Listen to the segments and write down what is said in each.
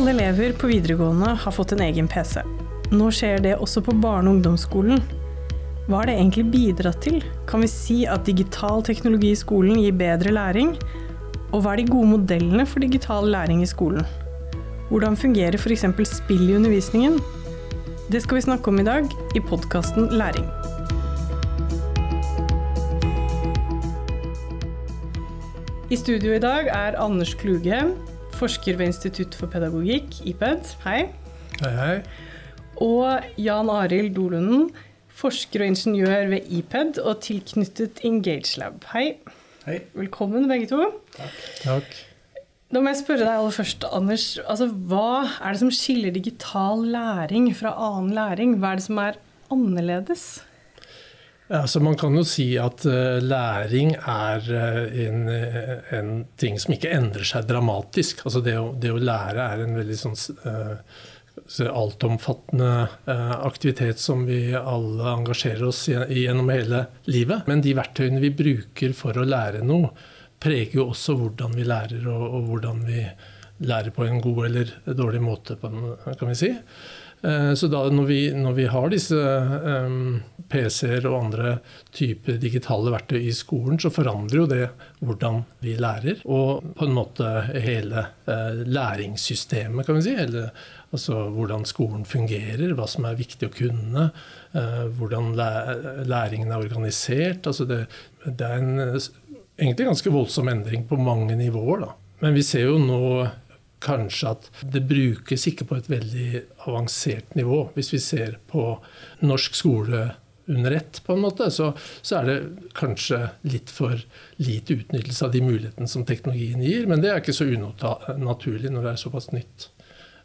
Alle elever på videregående har fått en egen PC. Nå skjer det også på barne- og ungdomsskolen. Hva har det egentlig bidratt til? Kan vi si at digital teknologi i skolen gir bedre læring? Og hva er de gode modellene for digital læring i skolen? Hvordan fungerer f.eks. spill i undervisningen? Det skal vi snakke om i dag i podkasten Læring. I studio i dag er Anders Kluge, forsker ved Institutt for pedagogikk, IPED. Hei. Hei, hei. Og Jan Arild Dolunden, forsker og ingeniør ved IPED og tilknyttet EngageLab. Hei. Hei. Velkommen, begge to. Takk. Da må jeg spørre deg aller først, Anders. Altså, hva er det som skiller digital læring fra annen læring? Hva er det som er annerledes? Altså, man kan jo si at uh, læring er uh, en, uh, en, ting som ikke endrer seg dramatisk. Altså, det, å, det å lære er en veldig sånn altomfattende aktivitet som vi alle engasjerer oss i gjennom hele livet. Men de verktøyene vi bruker for å lære noe, preger jo også hvordan vi lærer, og, og, hvordan vi lærer på en god eller dårlig måte, kan vi si. Eh, så da når vi, når vi har disse um, PC-er og andre typer digitale verktøy i skolen, så forandrer jo det hvordan vi lærer, og på en måte hele uh, læringssystemet, kan vi si. Eller altså hvordan skolen fungerer, hva som er viktig å kunne, hvordan læ læringen er organisert. Altså det, det er en egentlig ganske voldsom endring på mange nivåer. Da. Men vi ser jo nå kanskje at det brukes ikke på et veldig avansert nivå. Hvis vi ser på norsk skole under ett, på en måte, så, så, er det kanskje litt for lite utnyttelse av de mulighetene som teknologien gir. Men det er ikke så unaturlig når det er såpass nytt,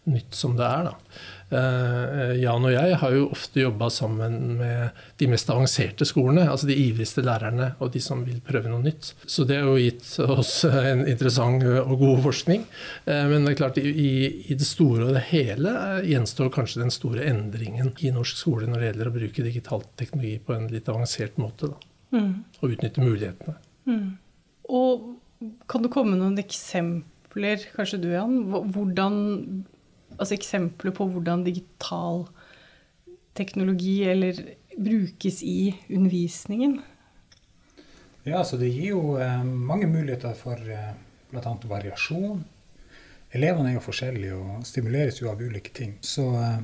nytt som det er. da. Eh, Jan og jeg har jo ofte jobba sammen med de mest avanserte skolene. Altså de ivrigste lærerne og de som vil prøve noe nytt. Så det har jo gitt oss en interessant og god forskning. Eh, men det er klart, i, i det store og det hele gjenstår kanskje den store endringen i norsk skole når det gjelder å bruke digital teknologi på en litt avansert måte. Mm. Og utnytte mulighetene. Mm. Og kan du komme med noen eksempler, kanskje du Jan, hvordan altså eksempler på hvordan digital teknologi eller brukes i undervisningen? Ja, så det gir jo eh, mange muligheter for eh, bl.a. variasjon. Elevene er jo forskjellige og stimuleres jo av ulike ting. Så eh,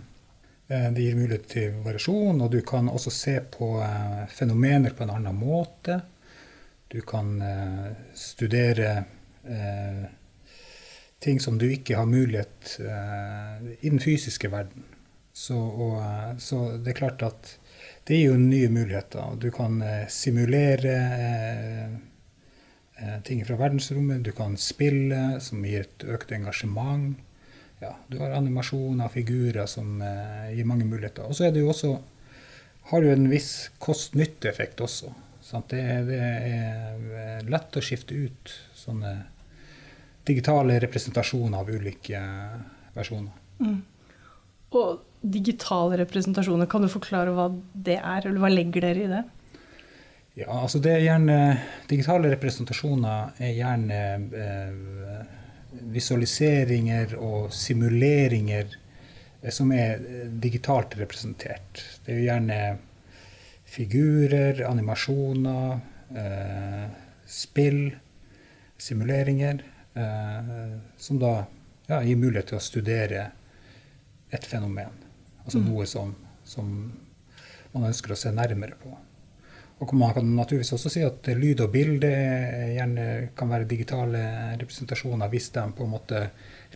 eh, det gir mulighet til variasjon, og du kan også se på eh, fenomener på en annen måte. Du kan eh, studere ting som du ikke har mulighet uh, i den fysiske verden. Så, og, uh, så, det er klart at det gir jo nye muligheter. Du kan uh, simulere ting fra verdensrommet. Du kan spille, som gir et økt engasjement. Ja, du har animasjoner, figurer som gir mange muligheter. Og så er det jo også har jo en viss kost-nytte-effekt også. Det, det, er lett å skifte ut sånne digitale representasjoner av ulike versjoner. Mm. Og digitale representasjoner, kan du forklare hva det er, eller hva legger dere i det? Ja, altså det er gjerne Digitale representasjoner er gjerne eh, visualiseringer og simuleringer eh, som er eh, digitalt representert. Det er gjerne figurer, animasjoner, eh, spill, simuleringer. Eh, som da ja, gir mulighet til å studere et fenomen. Altså mm. noe som, som, man ønsker å se nærmere på. Og man kan naturligvis også si at lyd og bilde gjerne kan være digitale representasjoner hvis de på en måte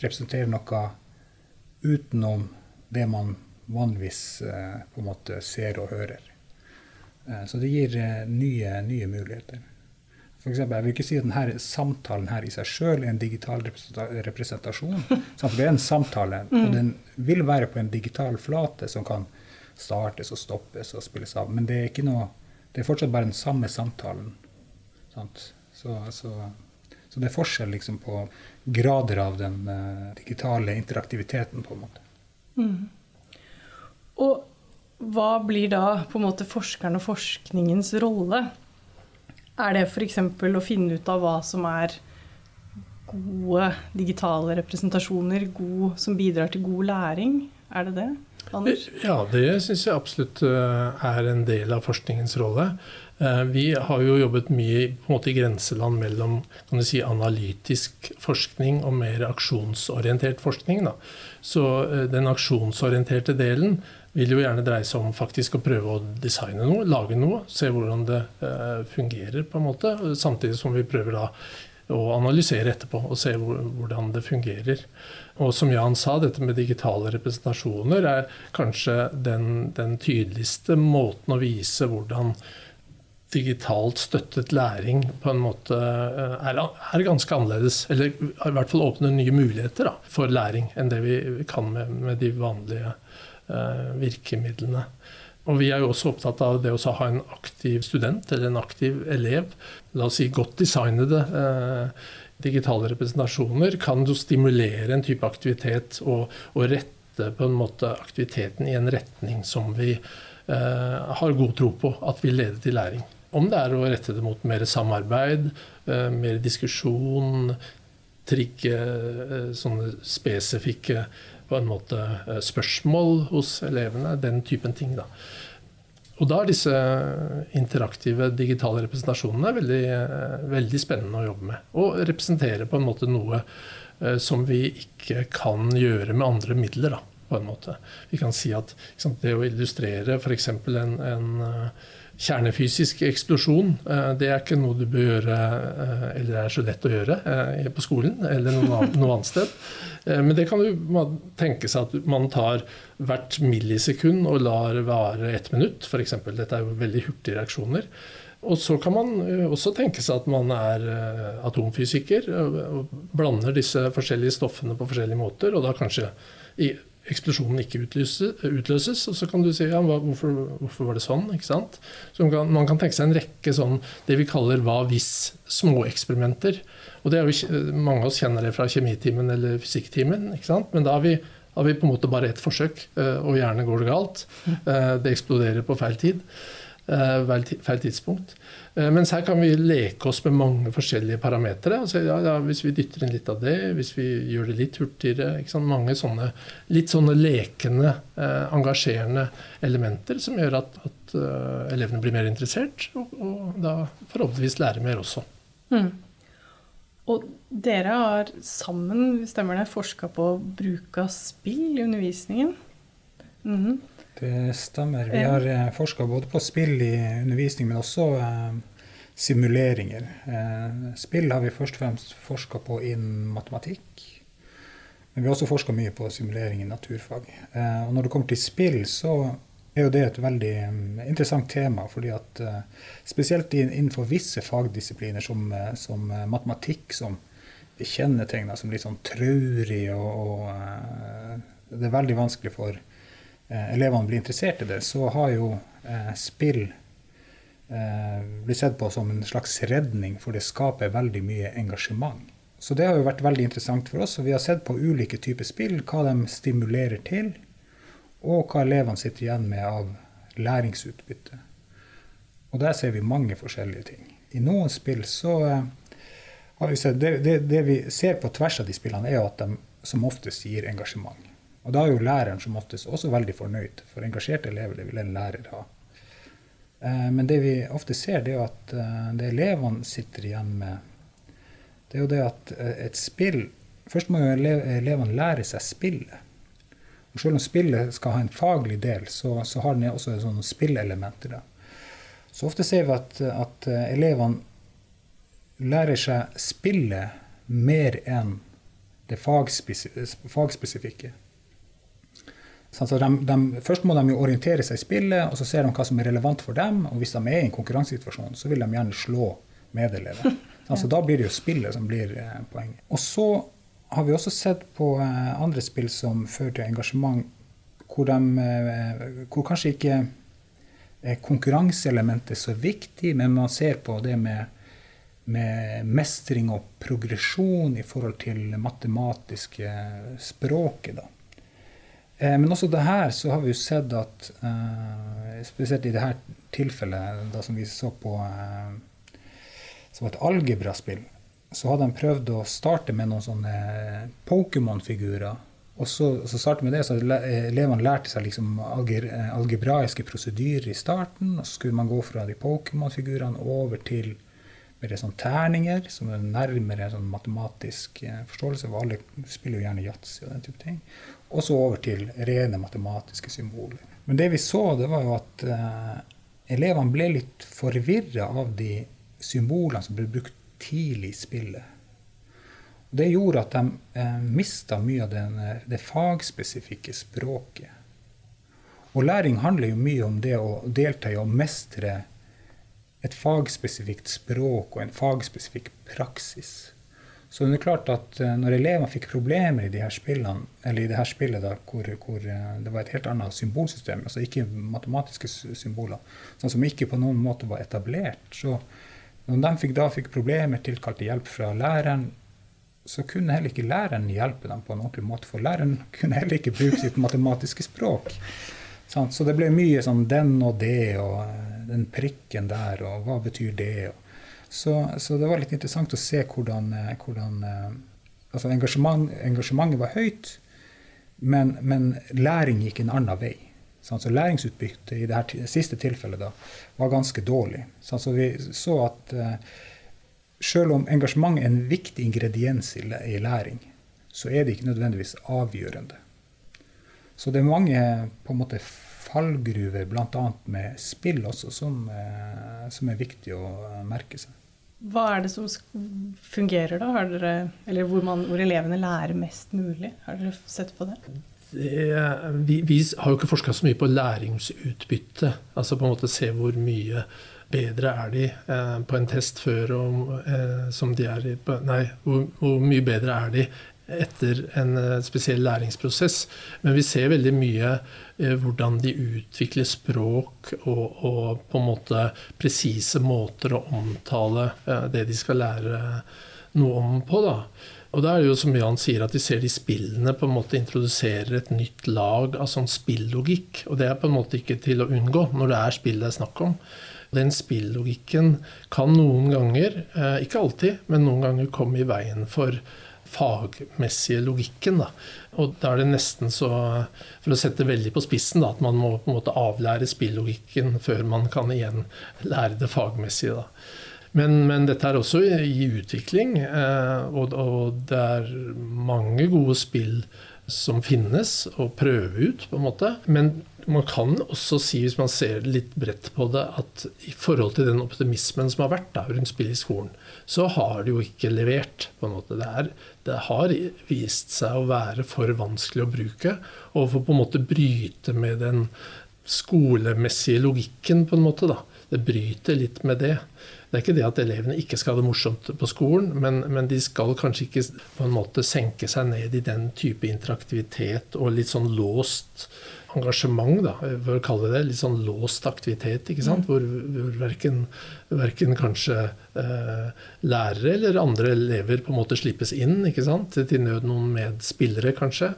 representerer noe utenom det man vanligvis eh, på en måte ser og hører. Eh, så det gir nye, nye muligheter. For eksempel, jeg vil ikke si at denne samtalen her i seg sjøl er en digital representasjon. For det er en samtale, og mm. den vil være på en digital flate som kan startes og stoppes og spilles av. Men det er, ikke noe, det er fortsatt bare den samme samtalen. Så, så, så, det er forskjell liksom, på grader av den uh, digitale interaktiviteten, på en måte. Mm. Og hva blir da på en måte forskeren og forskningens rolle? Er det f.eks. å finne ut av hva som er gode digitale representasjoner god, som bidrar til god læring? Er det det? Anders? Ja, det syns jeg absolutt eh, er en del av forskningens rolle. Eh, vi har jo jobbet mye måte i grenseland mellom si, analytisk forskning og mer aksjonsorientert forskning. Da. Så eh, den aksjonsorienterte delen vil jo gjerne dreie seg om faktisk å prøve å designe noe, lage noe. Se hvordan det fungerer, på en måte. Samtidig som vi prøver da å analysere etterpå og se hvordan det fungerer. Og som Jan sa, dette med digitale representasjoner er kanskje den, den tydeligste måten å vise hvordan digitalt støttet læring på en måte eh, er, er, ganske annerledes. Eller i hvert fall åpner nye muligheter da, for læring enn det vi kan med, med de vanlige uh, virkemidlene. Og vi er jo også opptatt av det å ha en aktiv student eller en aktiv elev. La oss si godt designede uh, digitale representasjoner kan jo stimulere en type aktivitet og, og, rette på en måte aktiviteten i en retning som vi uh, har god tro på at vil lede til læring. Om det er å rette det mot mer samarbeid, eh, mer diskusjon, trigge eh, sånne spesifikke på en måte eh, spørsmål hos elevene, den typen ting. da. Og da er disse interaktive digitale representasjonene veldig, veldig, spennende å jobbe med. Og representere på en måte noe som vi ikke kan gjøre med andre midler. Da, på en måte. Vi kan si at sant, det å illustrere f.eks. en, en kjernefysisk eksplosjon, eh, det er ikke noe du bør gjøre eller er så lett å gjøre på skolen eller noe, annet sted. Men det kan jo tenke seg at man tar hvert millisekund og lar vare ett minutt, f.eks. Dette er jo veldig hurtige reaksjoner. Og så kan man eh, også tenke seg at man er eh, atomfysiker og blander disse forskjellige stoffene på forskjellige måter, og da kanskje eksplosjonen ikke utløses, og så kan du si ja, hvorfor, hvorfor, var det sånn? ikke sant? Så man kan, man kan, tenke seg en rekke sånn det vi kaller hva hvis-småeksperimenter. Og det er jo, Mange av oss kjenner det fra kjemitimen eller fysikktimen. ikke sant? Men da har vi har vi på en måte bare ett forsøk, eh, og gjerne går det galt. Eh, det eksploderer på feil tid. Eh, feil tidspunkt. Mens her kan vi leke oss med mange forskjellige parametere. Altså, ja, ja, hvis vi dytter inn litt av det, hvis vi gjør det litt hurtigere Mange sånne litt sånne lekende, engasjerende elementer som gjør at, at elevene blir mer interessert, og, og da forhåpentligvis lærer mer også. Mm. Og dere har sammen stemmer det, forska på bruk av spill i undervisningen? Mm -hmm. Det stemmer. Vi har eh, forska både på spill i undervisning, men også eh, simuleringer. Eh, spill har vi først og fremst forska på innen matematikk. Men vi har også forska mye på simulering i naturfag. Eh, og når det kommer til spill, så er jo det et veldig mm, interessant tema. fordi at Spesielt innenfor visse fagdisipliner som, som matematikk, som er kjennetegna som litt sånn traurig, og, og det er veldig vanskelig for elevene blir interessert i det, så har jo spill blitt sett på som en slags redning, for det skaper veldig mye engasjement. Så det har jo vært veldig interessant for oss. og Vi har sett på ulike typer spill, hva de stimulerer til og hva elevene sitter igjen med av læringsutbytte. Og der ser vi mange forskjellige ting. I noen spill så eh, har vi sett, det, det, det, vi ser på tvers av de spillene, er jo at de som oftest gir engasjement. Og da er jo læreren som oftest også veldig fornøyd, for engasjerte elever det vil en lærer ha. Eh, men det vi ofte ser, det er at eh, det elevene sitter igjen med, det er jo det at et spill Først må jo elevene lære seg spillet. Og selv om spillet skal ha en faglig del, så, så har den også sånne spillelementer. Så ofte ser vi at, at eh, elevene lærer seg spillet mer enn det fagspesifikke. Så de, de, først må de jo orientere seg i spillet, og så ser de hva som er relevant for dem. Og hvis de er i en konkurransesituasjon, så vil de gjerne slå medelever. Så da blir det jo spillet som blir eh, poenget. Og så har vi også sett på eh, andre spill som fører til engasjement, hvor, de, eh, hvor kanskje ikke konkurranseelementet er så viktig, men man ser på det med, med mestring og progresjon i forhold til matematiske språket. Da. Eh, men også det her så har vi jo sett at spesielt i dette tilfellet da som vi så på som et algebraspill, så hadde de prøvd å starte med noen sånne Pokémon-figurer. Og så, så starte med det, så elevene lærte seg liksom algebraiske prosedyrer i starten. Og så skulle man gå fra de Pokémon-figurene over til mer sånn terninger, som er nærmere sånn matematisk eh, forståelse. For alle spiller jo gjerne yatzy og den type ting. Og så over til rene matematiske symboler. Men det vi så, det var jo at eh, elevene ble litt forvirra av de symbolene som ble brukt tidlig i spillet. Og det gjorde at de eh, mista mye av den, eh, det fagspesifikke språket. Og læring handler jo mye om det å delta i å mestre et fagspesifikt språk og en fagspesifikk praksis. Så det er klart at eh, når elevene fikk problemer i de her spillene, eller i det her spillet da, hvor, hvor, eh, det var et helt annet symbolsystem, altså ikke matematiske symboler, sånn som ikke på noen måte var etablert, så når de fikk, da fikk problemer, tilkalte hjelp fra læreren, så kunne heller ikke læreren hjelpe dem på en ordentlig måte, for læreren kunne heller ikke bruke sitt matematiske språk. Så det ble mye sånn den og det og eh, den prikken der, og hva betyr det? Så, så det var litt interessant å se hvordan, eh, hvordan eh, altså engasjement, engasjementet var høyt, men, men, læring gikk en annen vei. Så læringsutbyttet i det siste tilfellet da, var ganske dårlig. Så vi så at uh, selv om engasjement er en viktig ingrediens i læring, så er det ikke nødvendigvis avgjørende. Så det er mange på en måte fallgruver, bl.a. med spill også, som, eh, som, er viktig å merke seg. Hva er det som fungerer, da? Dere, eller hvor, man, hvor, elevene lærer mest mulig? Har dere sett på det? det vi, vi, har jo ikke forska så mye på læringsutbytte. Altså på en måte se hvor mye bedre er de eh, på en test før og, eh, som de er i Nei, hvor, hvor, mye bedre er de etter en eh, spesiell læringsprosess. Men vi ser veldig mye eh, hvordan de utvikler språk og, og på en måte presise måter å omtale eh, det de skal lære noe om på. da. Og da er det jo som Jan sier, at de ser de spillene på en måte introduserer et nytt lag av sånn spillogikk. Og det er på en måte ikke til å unngå når det er spill det er snakk om. Den spillogikken kan noen ganger, ikke alltid, men noen ganger komme i veien for fagmessige logikken. Da. Og da er det nesten så, for å sette veldig på spissen, da, at man må på en måte avlære spillogikken før man kan igjen lære det fagmessige. Da. Men, men dette er også i utvikling, eh, og, og, det er mange gode spill som finnes, å prøve ut, på en måte. Men man kan også si, hvis man ser litt bredt på det, at i forhold til den optimismen som har vært da, rundt spill i skolen, så har det jo ikke levert. på en måte. Det, er, det har vist seg å være for vanskelig å bruke, og for på en måte bryte med den skolemessige logikken, på en måte. da. Det bryter litt med det. Det er ikke det at elevene ikke skal ha det morsomt på skolen, men, men, de skal kanskje ikke på en måte senke seg ned i den type interaktivitet og litt sånn låst engasjement, da, for å kalle det litt sånn låst aktivitet. ikke sant? Mm. Hvor, hvor verken, verken, kanskje eh, lærere eller andre elever på en måte slippes inn. ikke sant? Til nød noen medspillere, kanskje.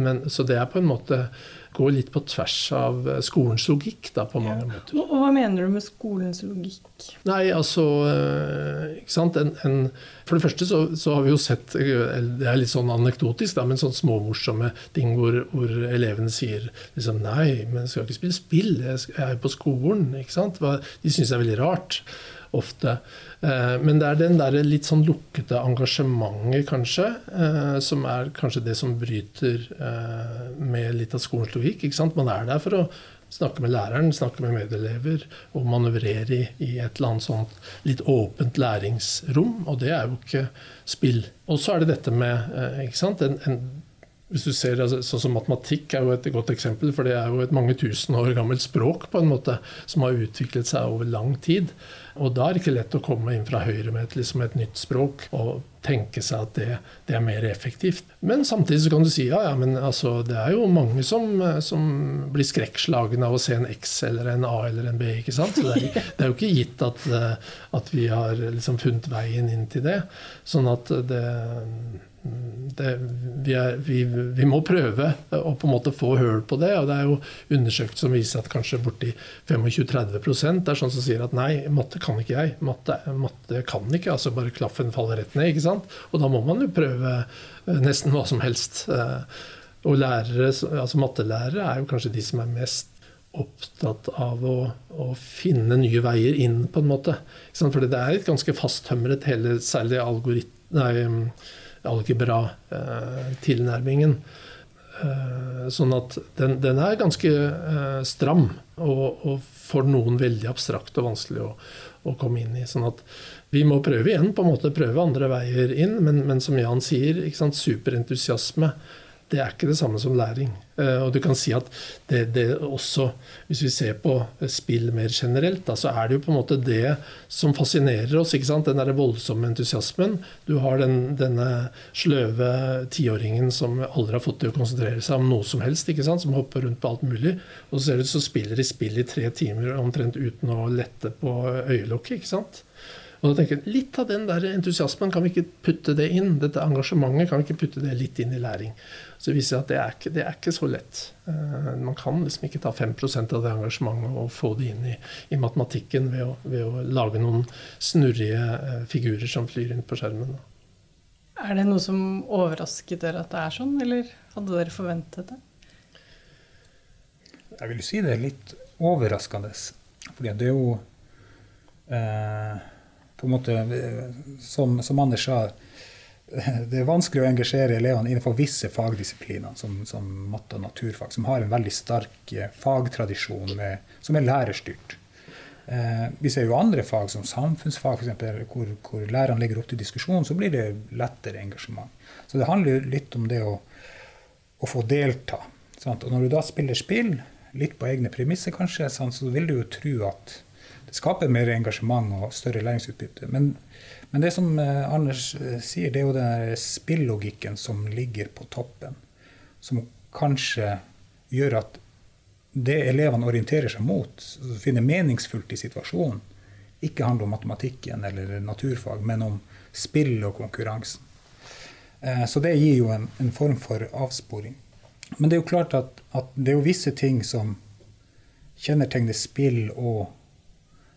Men, så det er på en måte går litt på tvers av eh, skolens logikk da, på mange ja. måter. Og Hva mener du med skolens logikk? Nei, altså eh, ikke sant? En, en, for det første så, så, har vi jo sett eh, Det er litt sånn anekdotisk, da, men sånn småmorsomme ting hvor, hvor, elevene sier liksom Nei, men jeg skal ikke spille spill, jeg er jo på skolen. ikke sant? De syns det er veldig rart ofte. Eh, men det er den der litt sånn lukkede engasjementet, kanskje, eh, som er kanskje det som bryter eh, med litt av skolens logikk. ikke sant? Man er der for å snakke med læreren, snakke med medelever og manøvrere i, i, et eller annet sånt litt åpent læringsrom. Og det er jo ikke spill. Og så er det dette med ikke sant, en, en hvis du ser, altså, sånn som Matematikk er jo et godt eksempel, for det er jo et mange tusen år gammelt språk på en måte, som har utviklet seg over lang tid. Og da er det ikke lett å komme inn fra høyre med et, liksom et nytt språk og tenke seg at det, det, er mer effektivt. Men samtidig så kan du si ja, ja, men altså, det er jo mange som, som blir skrekkslagne av å se en X eller en A eller en B. ikke sant? Så det er, det er jo ikke gitt at, at vi har liksom funnet veien inn til det. Sånn at det det, vi, er, vi, vi, må prøve å på en måte få høl på det. og Det er jo undersøkelser som viser at kanskje borti 25-30% er sånn som sier at nei, matte kan ikke jeg. Matte, matte kan ikke, altså bare klaffen faller rett ned. ikke sant? Og da må man jo prøve eh, nesten hva som helst. Eh, og lærere, altså mattelærere er jo kanskje de som er mest opptatt av å, å, finne nye veier inn, på en måte. For det er et ganske fasttømret, hele, særlig algoritme algebra-tilnærmingen. Eh, sånn at den, den er ganske eh, stram, og, og, for noen veldig abstrakt og vanskelig å, å, komme inn i. Sånn at vi må prøve igjen, på en måte prøve andre veier inn, men, men som Jan sier, superentusiasme det er ikke det samme som læring. Eh, og du kan si at det, det også, hvis vi ser på spill mer generelt, da, så er det jo på en måte det som fascinerer oss. ikke sant? Den der voldsomme entusiasmen. Du har den, denne sløve tiåringen som aldri har fått til å konsentrere seg om noe som helst, ikke sant? som hopper rundt på alt mulig. Og så ser du så spiller de spill i tre timer omtrent uten å lette på øyelokket. ikke sant? Og da tenker jeg, Litt av den der entusiasmen, kan vi ikke putte det inn? Dette engasjementet, kan vi ikke putte det litt inn i læring? Så det viser at det er ikke, det er ikke så lett. Uh, man kan liksom ikke ta 5% av det engasjementet og få det inn i, i matematikken ved å, ved å, lage noen snurrige uh, figurer som flyr inn på skjermen. Er det noe som overrasket dere at det er sånn, eller hadde dere forventet det? Jeg vil si det er litt overraskende. Fordi det er jo eh, på en måte, som, som, Anders sa, det er vanskelig å engasjere elevene innenfor visse fagdisipliner, som, som matte og naturfag, som har en veldig sterk eh, fagtradisjon med, som er lærerstyrt. Eh, vi ser jo andre fag, som samfunnsfag, eksempel, hvor, hvor lærerne legger opp til diskusjon, så blir det lettere engasjement. Så det handler litt om det å, å få delta. Sant? Og når du da spiller spill, litt på egne premisser kanskje, sant, så vil du jo tro at skaper mer engasjement og større læringsutbytte. Men, men det som eh, Anders eh, sier, det er jo den spillogikken som ligger på toppen. Som kanskje gjør at det elevene orienterer seg mot, finner meningsfullt i situasjonen, ikke handler om matematikken eller naturfag, men om spill og konkurransen. Eh, så det gir jo en, en form for avsporing. Men det er jo klart at, at det er jo visse ting som kjennetegner spill og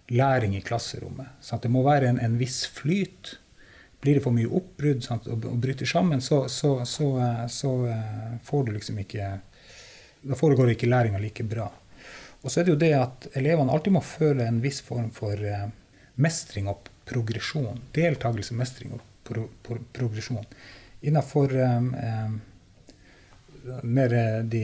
læring i klasserommet. Sant? Det må være en, en, viss flyt. Blir det for mye oppbrudd sant, og, og bryter sammen, så, så, så, eh, så, eh, får du liksom ikke Da foregår ikke læringa like bra. Og så er det jo det at elevene alltid må føle en viss form for eh, mestring og progresjon. Deltakelse, mestring og pro, pro, progresjon. Innenfor um, mer de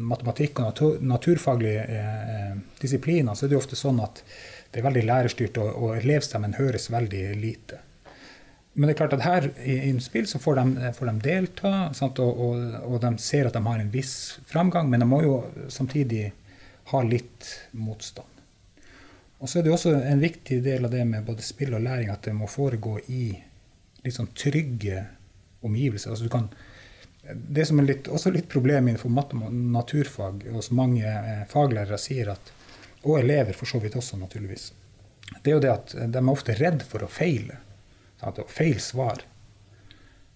matematikk- og natur, naturfaglige eh, disipliner så er det jo ofte sånn at det er veldig lærerstyrt, og, og elevstemmen høres veldig lite. Men det er klart at her i innspill så får de, får de delta, og, og, og, de ser at de har en viss framgang, men de må jo samtidig ha litt motstand. Og så er det også en viktig del av det med både spill og læring at det må foregå i litt sånn trygge omgivelser. Altså kan, det som er litt, også litt problem innenfor matte og naturfag, hos mange eh, faglærere sier, at og elever for så vidt også, naturligvis, det er jo det at de er ofte redd for å feile. Sant? Og feil svar.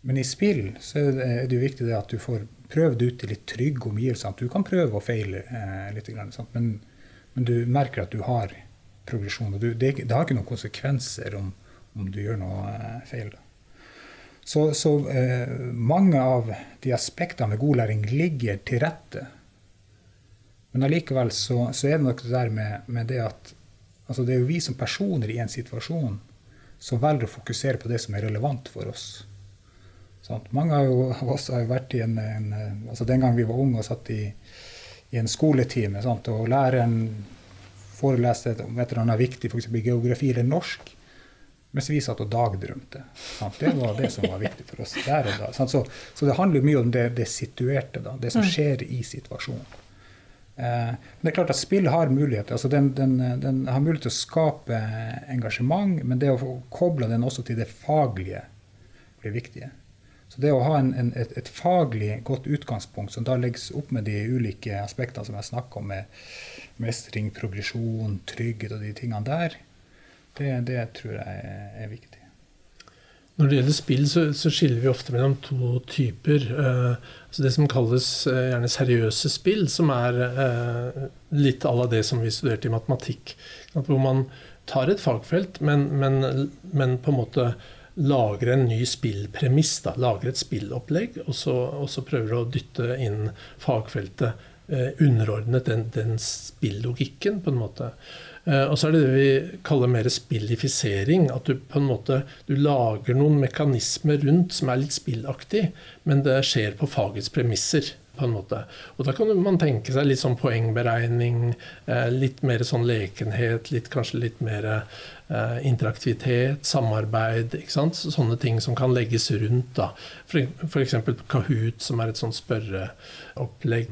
Men i spill så er det jo viktig det at du får prøvd ut i litt trygge omgivelser. At du kan prøve å feile eh, litt, men, men, du merker at du har progresjon. og du, det, det, har ikke noen konsekvenser om, om du gjør noe eh, feil. Så, så eh, mange av de aspektene ved god læring ligger til rette men allikevel så, så, er det nok det der med, med det at altså det er jo vi som personer i en situasjon som velger å fokusere på det som er relevant for oss. Sånn. Mange av oss har jo vært i en, en, altså Den gang vi var unge og satt i, i en skoletime, sant? og læreren foreleste om et eller annet viktig, f.eks. geografi eller norsk, mens vi satt og dagdrømte. Sant? Det var det som var viktig for oss der og da. Så, så, det handler mye om det, det situerte, da, det som mm. skjer i situasjonen. Eh, men det er klart at spill har muligheter. Altså den, den, den, har mulighet til å skape engasjement, men det å koble den også til det faglige blir viktig. Så det å ha en, en, et, et, faglig godt utgangspunkt som da legges opp med de ulike aspektene som jeg snakker om, med mestring, progresjon, trygghet og de tingene der, det, det tror jeg er viktig. Når det gjelder spill, så, så, skiller vi ofte mellom to typer. Eh, altså det som kalles eh, gjerne seriøse spill, som er eh, litt à la det som vi studerte i matematikk. Hvor man tar et fagfelt, men, men, men, på en måte lager en ny spillpremiss. Da, lager et spillopplegg, og så, og så prøver å dytte inn fagfeltet eh, underordnet den, den spillogikken, på en måte. Eh, og så er det det vi kaller mer spillifisering. At du på en måte du lager noen mekanismer rundt som er litt spillaktig, men det skjer på fagets premisser. på en måte. Og Da kan man tenke seg litt sånn poengberegning, eh, litt mer sånn lekenhet, litt, kanskje litt mer eh, interaktivitet, samarbeid. ikke sant? Sånne ting som kan legges rundt. da. F.eks. Kahoot, som er et sånt spørreopplegg.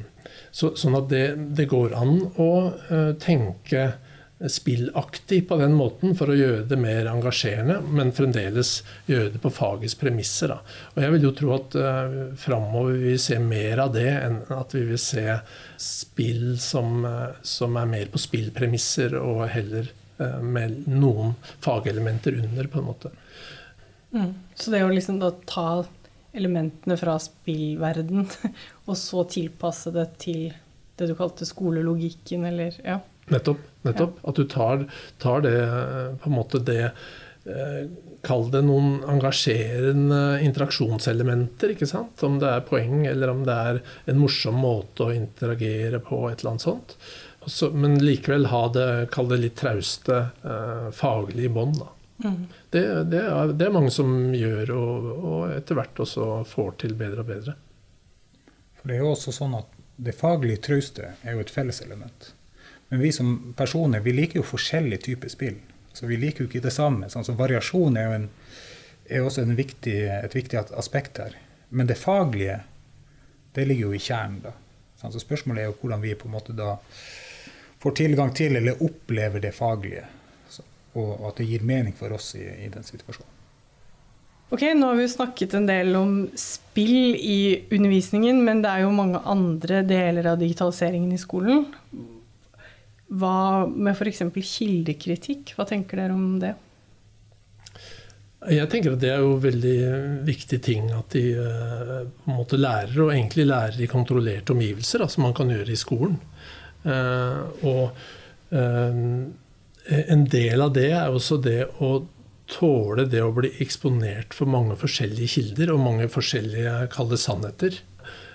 Så, sånn at det, det går an å tenke spillaktig på den måten for å gjøre det mer engasjerende, men fremdeles gjøre det på fagets premisser. Da. Og jeg vil jo tro at uh, framover vil vi se mer av det enn at vi vil se spill som, uh, som er mer på spillpremisser og heller uh, med noen fagelementer under, på en måte. Mm. Så det å liksom da ta elementene fra spillverden, og så tilpasse det til det du kalte skolelogikken, eller ja. Nettopp. nettopp. Ja. At du tar, tar, det på en måte det eh, Kall det noen engasjerende interaksjonselementer. ikke sant? Om det er poeng, eller om det er en morsom måte å interagere på. et eller annet sånt. Så, men likevel ha det, kall det litt trauste eh, faglig i bånd. Mm. Det, det, er, det, er mange som gjør, og, og etter hvert også får til bedre og bedre. For Det er jo også sånn at det faglige trauste er jo et felleselement. Men vi som personer vi liker jo forskjellige typer spill. Så vi liker jo ikke det samme. Sånn, så variasjon er jo en, er også viktig, et viktig aspekt her. Men det faglige, det ligger jo i kjernen. da. Sånn, så spørsmålet er jo hvordan vi på en måte da får tilgang til eller opplever det faglige. Så, og at det gir mening for oss i, i den situasjonen. Ok, Nå har vi snakket en del om spill i undervisningen, men det er jo mange andre deler av digitaliseringen i skolen. Hva med f.eks. kildekritikk? Hva tenker dere om det? Jeg tenker at det er jo veldig viktig ting at de uh, på en måte lærer, og egentlig lærer i kontrollerte omgivelser, som man kan gjøre i skolen. Uh, og uh, en del av det er også det å tåle det å bli eksponert for mange forskjellige kilder og mange forskjellige kalde sannheter.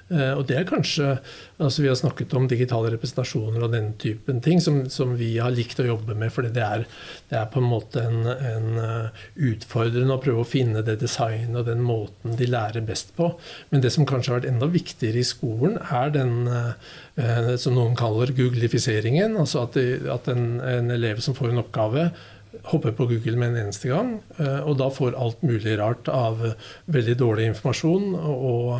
Eh, og det er kanskje altså Vi har snakket om digitale representasjoner og den typen ting som, som vi har likt å jobbe med. fordi det er, det er på en måte en, en, eh, utfordrende å prøve å finne det designet og den måten de lærer best på. Men det som kanskje har vært enda viktigere i skolen, er den eh, som noen kaller googlifiseringen. Altså at, de, at en, en elev som får en oppgave, hopper på Google med en eneste gang, og da får alt mulig rart av veldig dårlig informasjon. og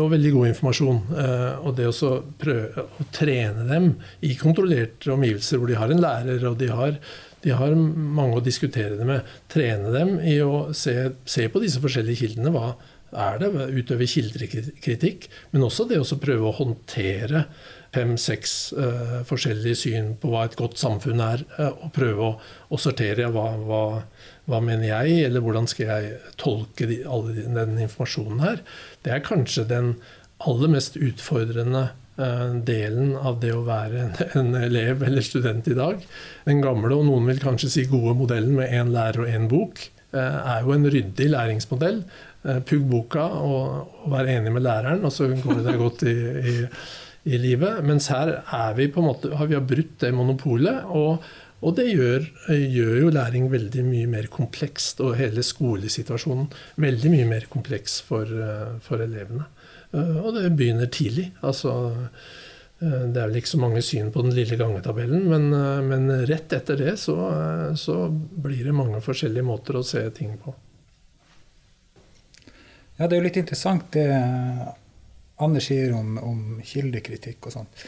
og veldig god informasjon. Eh, og det å prøve å trene dem i kontrollerte omgivelser hvor de har en lærer og de har, de har mange å diskutere det med. Trene dem i å se, se på disse forskjellige kildene. Hva er det? Utøve kildekritikk. Men også det å prøve å håndtere fem-seks uh, forskjellige syn på hva et godt samfunn er, uh, og prøve å, å sortere hva, hva, hva, mener jeg, eller hvordan skal jeg tolke de, all den informasjonen her. Det er kanskje den aller mest utfordrende uh, delen av det å være en, elev eller student i dag. Den gamle, og noen vil kanskje si gode modellen med én lærer og én bok, er jo en ryddig læringsmodell. Pugg boka og, være enig med læreren, og så går det godt i, i i livet. Mens her er vi på en måte, har vi brutt det monopolet. og og det gjør, gjør, jo læring veldig mye mer komplekst, og hele skolesituasjonen veldig mye mer kompleks for, for elevene. Og det begynner tidlig. Altså, det er vel ikke så mange syn på den lille gangetabellen, men, men rett etter det så, så, blir det mange forskjellige måter å se ting på. Ja, det er jo litt interessant det Anders sier om, om kildekritikk og sånt.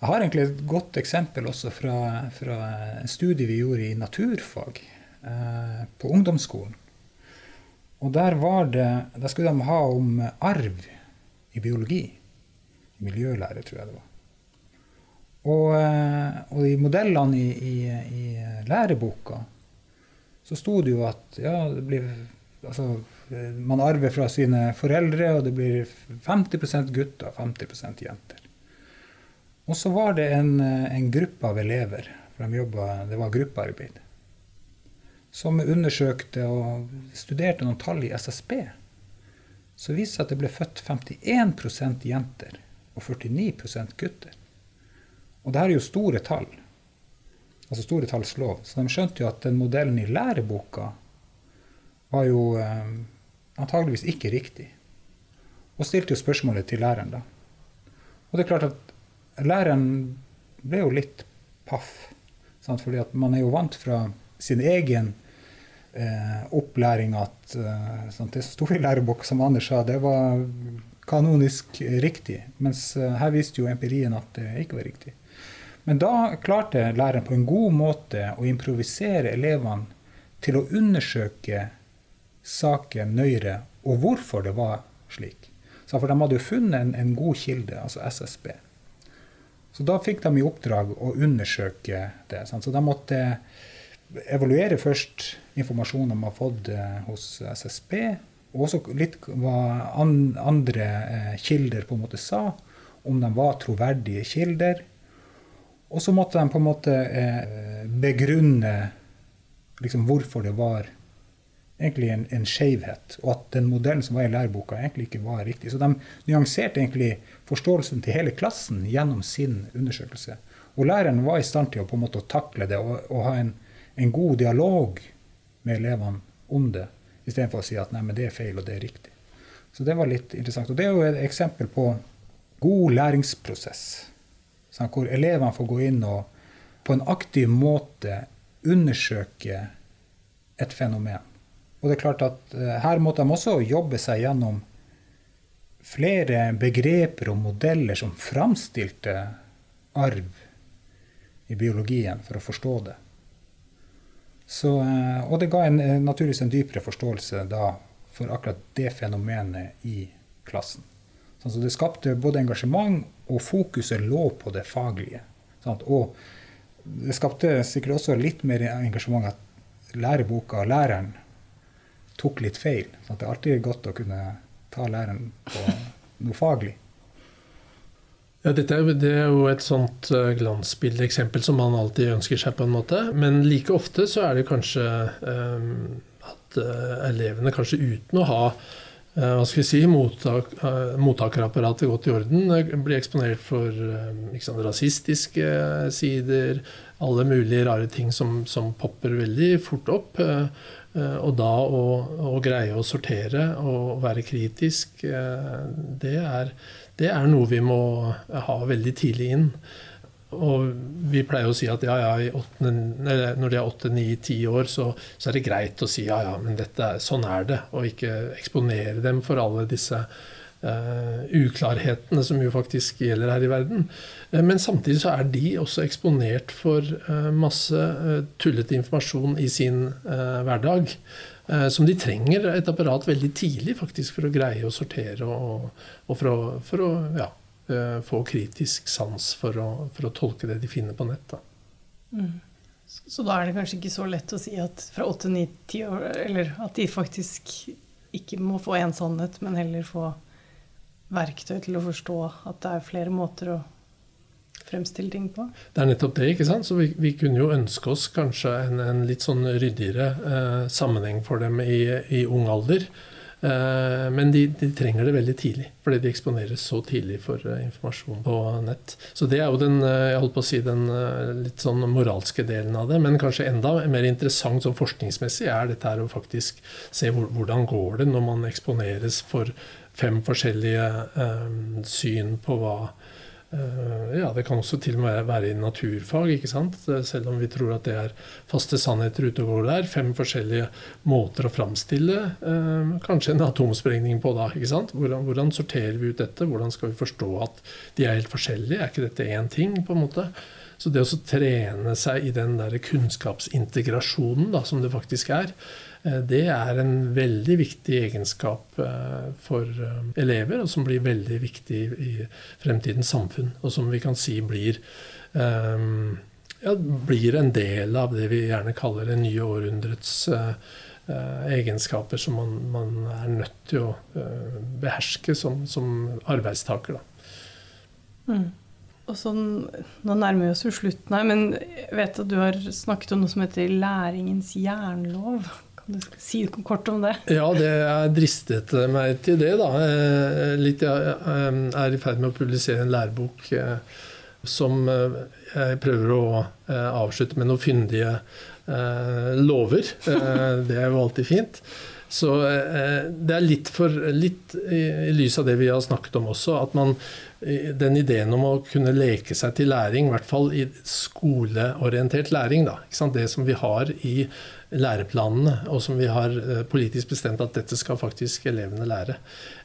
Jeg har egentlig et godt eksempel også fra, fra en studie vi gjorde i naturfag eh, på ungdomsskolen. Og der, var det, der skulle de ha om arv i biologi. I miljølære, tror jeg det var. Og, eh, og i modellene i, i, i, læreboka så sto det jo at ja, det blir, altså, man arver fra sine foreldre, og det blir 50 gutter og 50% jenter. Og så var det en, en gruppe av elever, for de jobbet, det var gruppearbeid, som undersøkte og studerte noen tall i SSB. Så viste det seg at det ble født 51% jenter og 49% gutter. Og det her er jo store tall. Altså store talls lov. Så de skjønte jo at den modellen i læreboka var jo eh, antageligvis ikke riktig. Og stilte jo spørsmålet til læreren, da. Og det er klart at læreren ble jo litt paff. Sant? Fordi at man er jo vant fra sin egen eh, opplæring at eh, sant? det som sto i læreboka, som Anders sa, det var kanonisk riktig. Mens eh, her viste jo empirien at det ikke var riktig. Men da klarte læreren på en god måte å improvisere elevene til å undersøke saken nøyere, og hvorfor det var slik. For de hadde jo funnet en, en god kilde, altså SSB. Så da fikk de i oppdrag å undersøke det. Sant? Så de måtte evaluere først informasjonen de har fått eh, hos SSB, og også litt hva andre eh, kilder på en måte sa, om de var troverdige kilder. Og så måtte de på en måte eh, begrunne liksom, hvorfor det var egentlig en, en skjevhet, og at den modellen som var i læreboka, egentlig ikke var riktig. Så de nyanserte egentlig forståelsen til hele klassen gjennom sin undersøkelse. Og læreren var i stand til å på en måte takle det og, og ha en, en, god dialog med elevene om det, istedenfor å si at nei, men det er feil, og det er riktig. Så det var litt interessant. Og det er jo et eksempel på god læringsprosess. Sånn, hvor elevene får gå inn og på en aktiv måte undersøke et fenomen. Og det er klart at uh, Her måtte de også jobbe seg gjennom flere begreper og modeller som framstilte arv i biologien, for å forstå det. Så, uh, og det ga en, eh, naturligvis en dypere forståelse da for akkurat det fenomenet i klassen. Så det skapte både engasjement, og fokuset lå på det faglige. Og det skapte sikkert også litt mer engasjement at læreboka og læreren tok litt feil. Så Det er alltid godt å kunne ta læren på noe faglig. Ja, dette er, det er jo et sånt uh, glansbildeeksempel som man alltid ønsker seg, på en måte. Men like ofte så er det kanskje um, at uh, elevene kanskje uten å ha Eh, hva skal vi si, mottak, eh, mottakerapparatet godt i orden. Blir eksponert for eh, sant, rasistiske sider, alle mulige rare ting som, som popper veldig fort opp. Og da å, å, greie å sortere og være kritisk, det er, det er noe vi må ha veldig tidlig inn. Og vi pleier å si at ja, ja, åttende, når de er åtte, ni, ti år, så, så, er det greit å si ja, ja, men dette, sånn er det. Og ikke eksponere dem for alle disse uh, uklarhetene som jo faktisk gjelder her i verden. Uh, men samtidig så er de også eksponert for uh, masse tullete informasjon i sin hverdag. Som de trenger et apparat veldig tidlig faktisk for å greie å sortere og, og for å, for å ja, få kritisk sans for å, for å, tolke det de finner på nett. Da. Mm. Så, så, da er det kanskje ikke så lett å si at fra åtte, ni, ti år Eller at de faktisk ikke må få én sannhet, men heller få verktøy til å forstå at det er flere måter å fremstille ting på. Det er nettopp det. ikke sant? Så vi, vi kunne jo ønske oss kanskje en, en litt sånn ryddigere eh, sammenheng for dem i, i ung alder. Eh, men de, de, trenger det veldig tidlig, fordi de eksponeres så tidlig for eh, informasjon på nett. Så det er jo den, eh, jeg holdt på å si, den litt sånn moralske delen av det. Men kanskje enda mer interessant sånn forskningsmessig er dette her å faktisk se hvordan går det når man eksponeres for fem forskjellige syn på hva ja, Det kan også til og med være i naturfag, ikke sant? Eh, selv om vi tror at det er faste sannheter ute og går der. Fem forskjellige måter å framstille eh, kanskje en atomsprengning på da. ikke sant? Hvordan, hvordan, sorterer vi ut dette? Hvordan skal vi forstå at de er helt forskjellige? Er ikke dette én ting? på en måte? Så det å trene seg i den der kunnskapsintegrasjonen da, som det faktisk er, Eh, det er en veldig viktig egenskap eh, for eh, elever, og som blir veldig viktig i fremtidens samfunn. Og som vi kan si blir, ja, blir en del av det vi gjerne kaller det nye århundrets egenskaper som man, man, er nødt til å beherske som, som arbeidstaker. Mm. Og sånn, Nå nærmer vi oss jo slutten her, men jeg vet at du har snakket om noe som heter læringens jernlov. Kan du si kort om det? Ja, det er dristet meg til det, da. Litt, jeg er i ferd med å publisere en lærebok som jeg prøver å avslutte med noen fyndige lover. Det er jo alltid fint. Så det er litt, for, litt i lys av det vi har snakket om også, at man den ideen om å kunne leke seg til læring, i hvert fall i skoleorientert læring, da, det som vi har i læreplanene, og som vi har eh, politisk bestemt at dette skal faktisk elevene lære.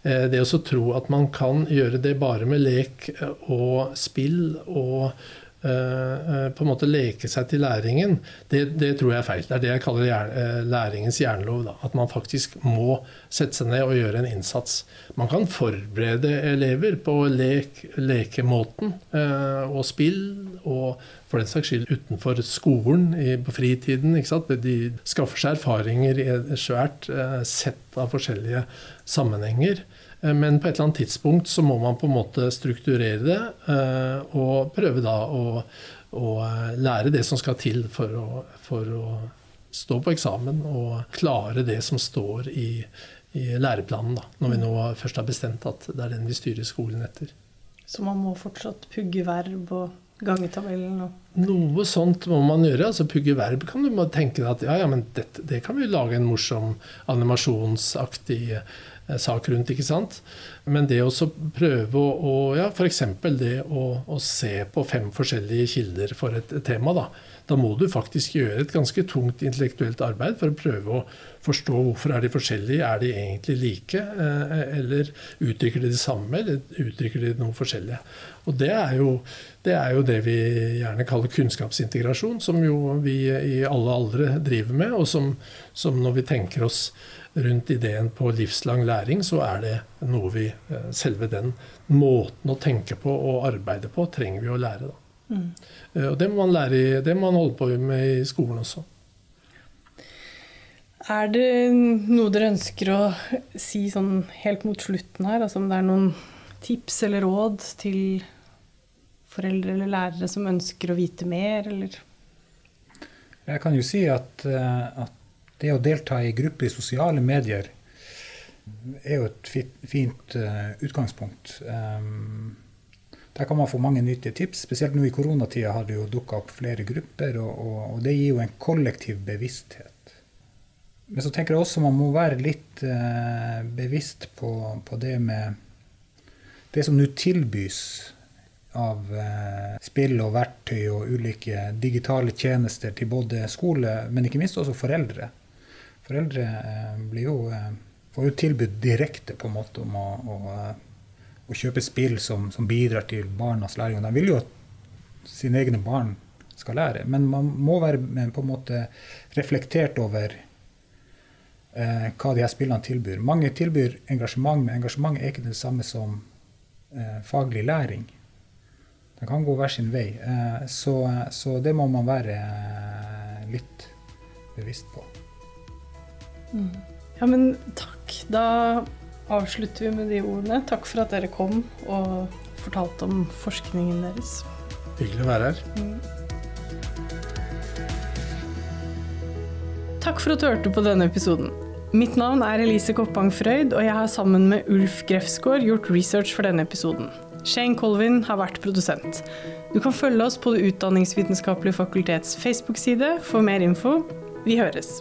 Eh, det å tro at man kan gjøre det bare med lek og spill og Eh, eh, på en måte leke seg til læringen, det, det, tror jeg er feil. Det er det jeg kaller eh, læringens jernlov. Da. At man faktisk må sette seg ned og gjøre en innsats. Man kan forberede elever på lek, lekemåten og spill, og for den saks skyld utenfor skolen på fritiden. De skaffer seg erfaringer i et svært sett av forskjellige sammenhenger. Eh, men på et eller annet tidspunkt så må man på en måte strukturere det, eh, og prøve da å, å eh, lære det som skal til for å, for å, stå på eksamen og klare det som står i, i læreplanen, da, når vi nå først har bestemt at det er den vi styrer skolen etter. Så man må fortsatt pugge verb og gangetabellen? Og Noe sånt må man gjøre. altså Pugge verb kan du tenke deg at ja, ja, men dette, det kan vi lage en morsom animasjonsaktig sak rundt. ikke sant? Men det å prøve å, å ja, F.eks. det å, å, se på fem forskjellige kilder for et tema. Da. Da må du faktisk gjøre et ganske tungt intellektuelt arbeid for å prøve å forstå hvorfor er de forskjellige. Er de egentlig like? Eh, eller uttrykker de det samme, eller uttrykker de noe forskjellig? Og det er, jo, det er jo det vi gjerne kaller kunnskapsintegrasjon, som jo vi i alle aldre driver med, og som, som når vi tenker oss rundt ideen på livslang læring, så er det noe vi eh, Selve den måten å tenke på og arbeide på, trenger vi å lære. Mm. Eh, og det må man lære i, det må man holde på med i skolen også. Er det noe dere ønsker å si sånn helt mot slutten her? Altså om det er noen tips eller råd til foreldre eller lærere som ønsker å vite mer, eller? Jeg kan jo si at, eh, at det å delta i grupper i sosiale medier er jo et fint uh, utgangspunkt. Um, der kan man få mange nyttige tips. Spesielt nå i koronatida har det jo dukka opp flere grupper, og, og, og, det gir jo en kollektiv bevissthet. Men så tenker jeg også man må være litt eh, bevisst på, på, det med det som nå tilbys av eh, spill og verktøy og ulike digitale tjenester til både skole, men ikke minst også foreldre. Foreldre eh, jo, eh, får jo tilbud direkte på en måte om å, å, eh, å kjøpe spill som, som, bidrar til barnas læring. De vil jo at sine egne barn skal lære, men man må være på en måte reflektert over eh, hva de her spillene tilbyr. Mange tilbyr engasjement, men engasjement er ikke det samme som eh, faglig læring. Den kan gå hver sin vei. Eh, så, så, det må man være litt bevisst på. Mm. Ja, men takk. Da avslutter vi med de ordene. Takk for at dere kom og fortalte om forskningen deres. Hyggelig å være her. Mm. Takk for at du hørte på denne episoden. Mitt navn er Elise Koppang Frøyd, og jeg har sammen med Ulf Grefsgaard gjort research for denne episoden. Shane Colvin har vært produsent. Du kan følge oss på Det utdanningsvitenskapelige fakultets Facebook-side for mer info. Vi høres.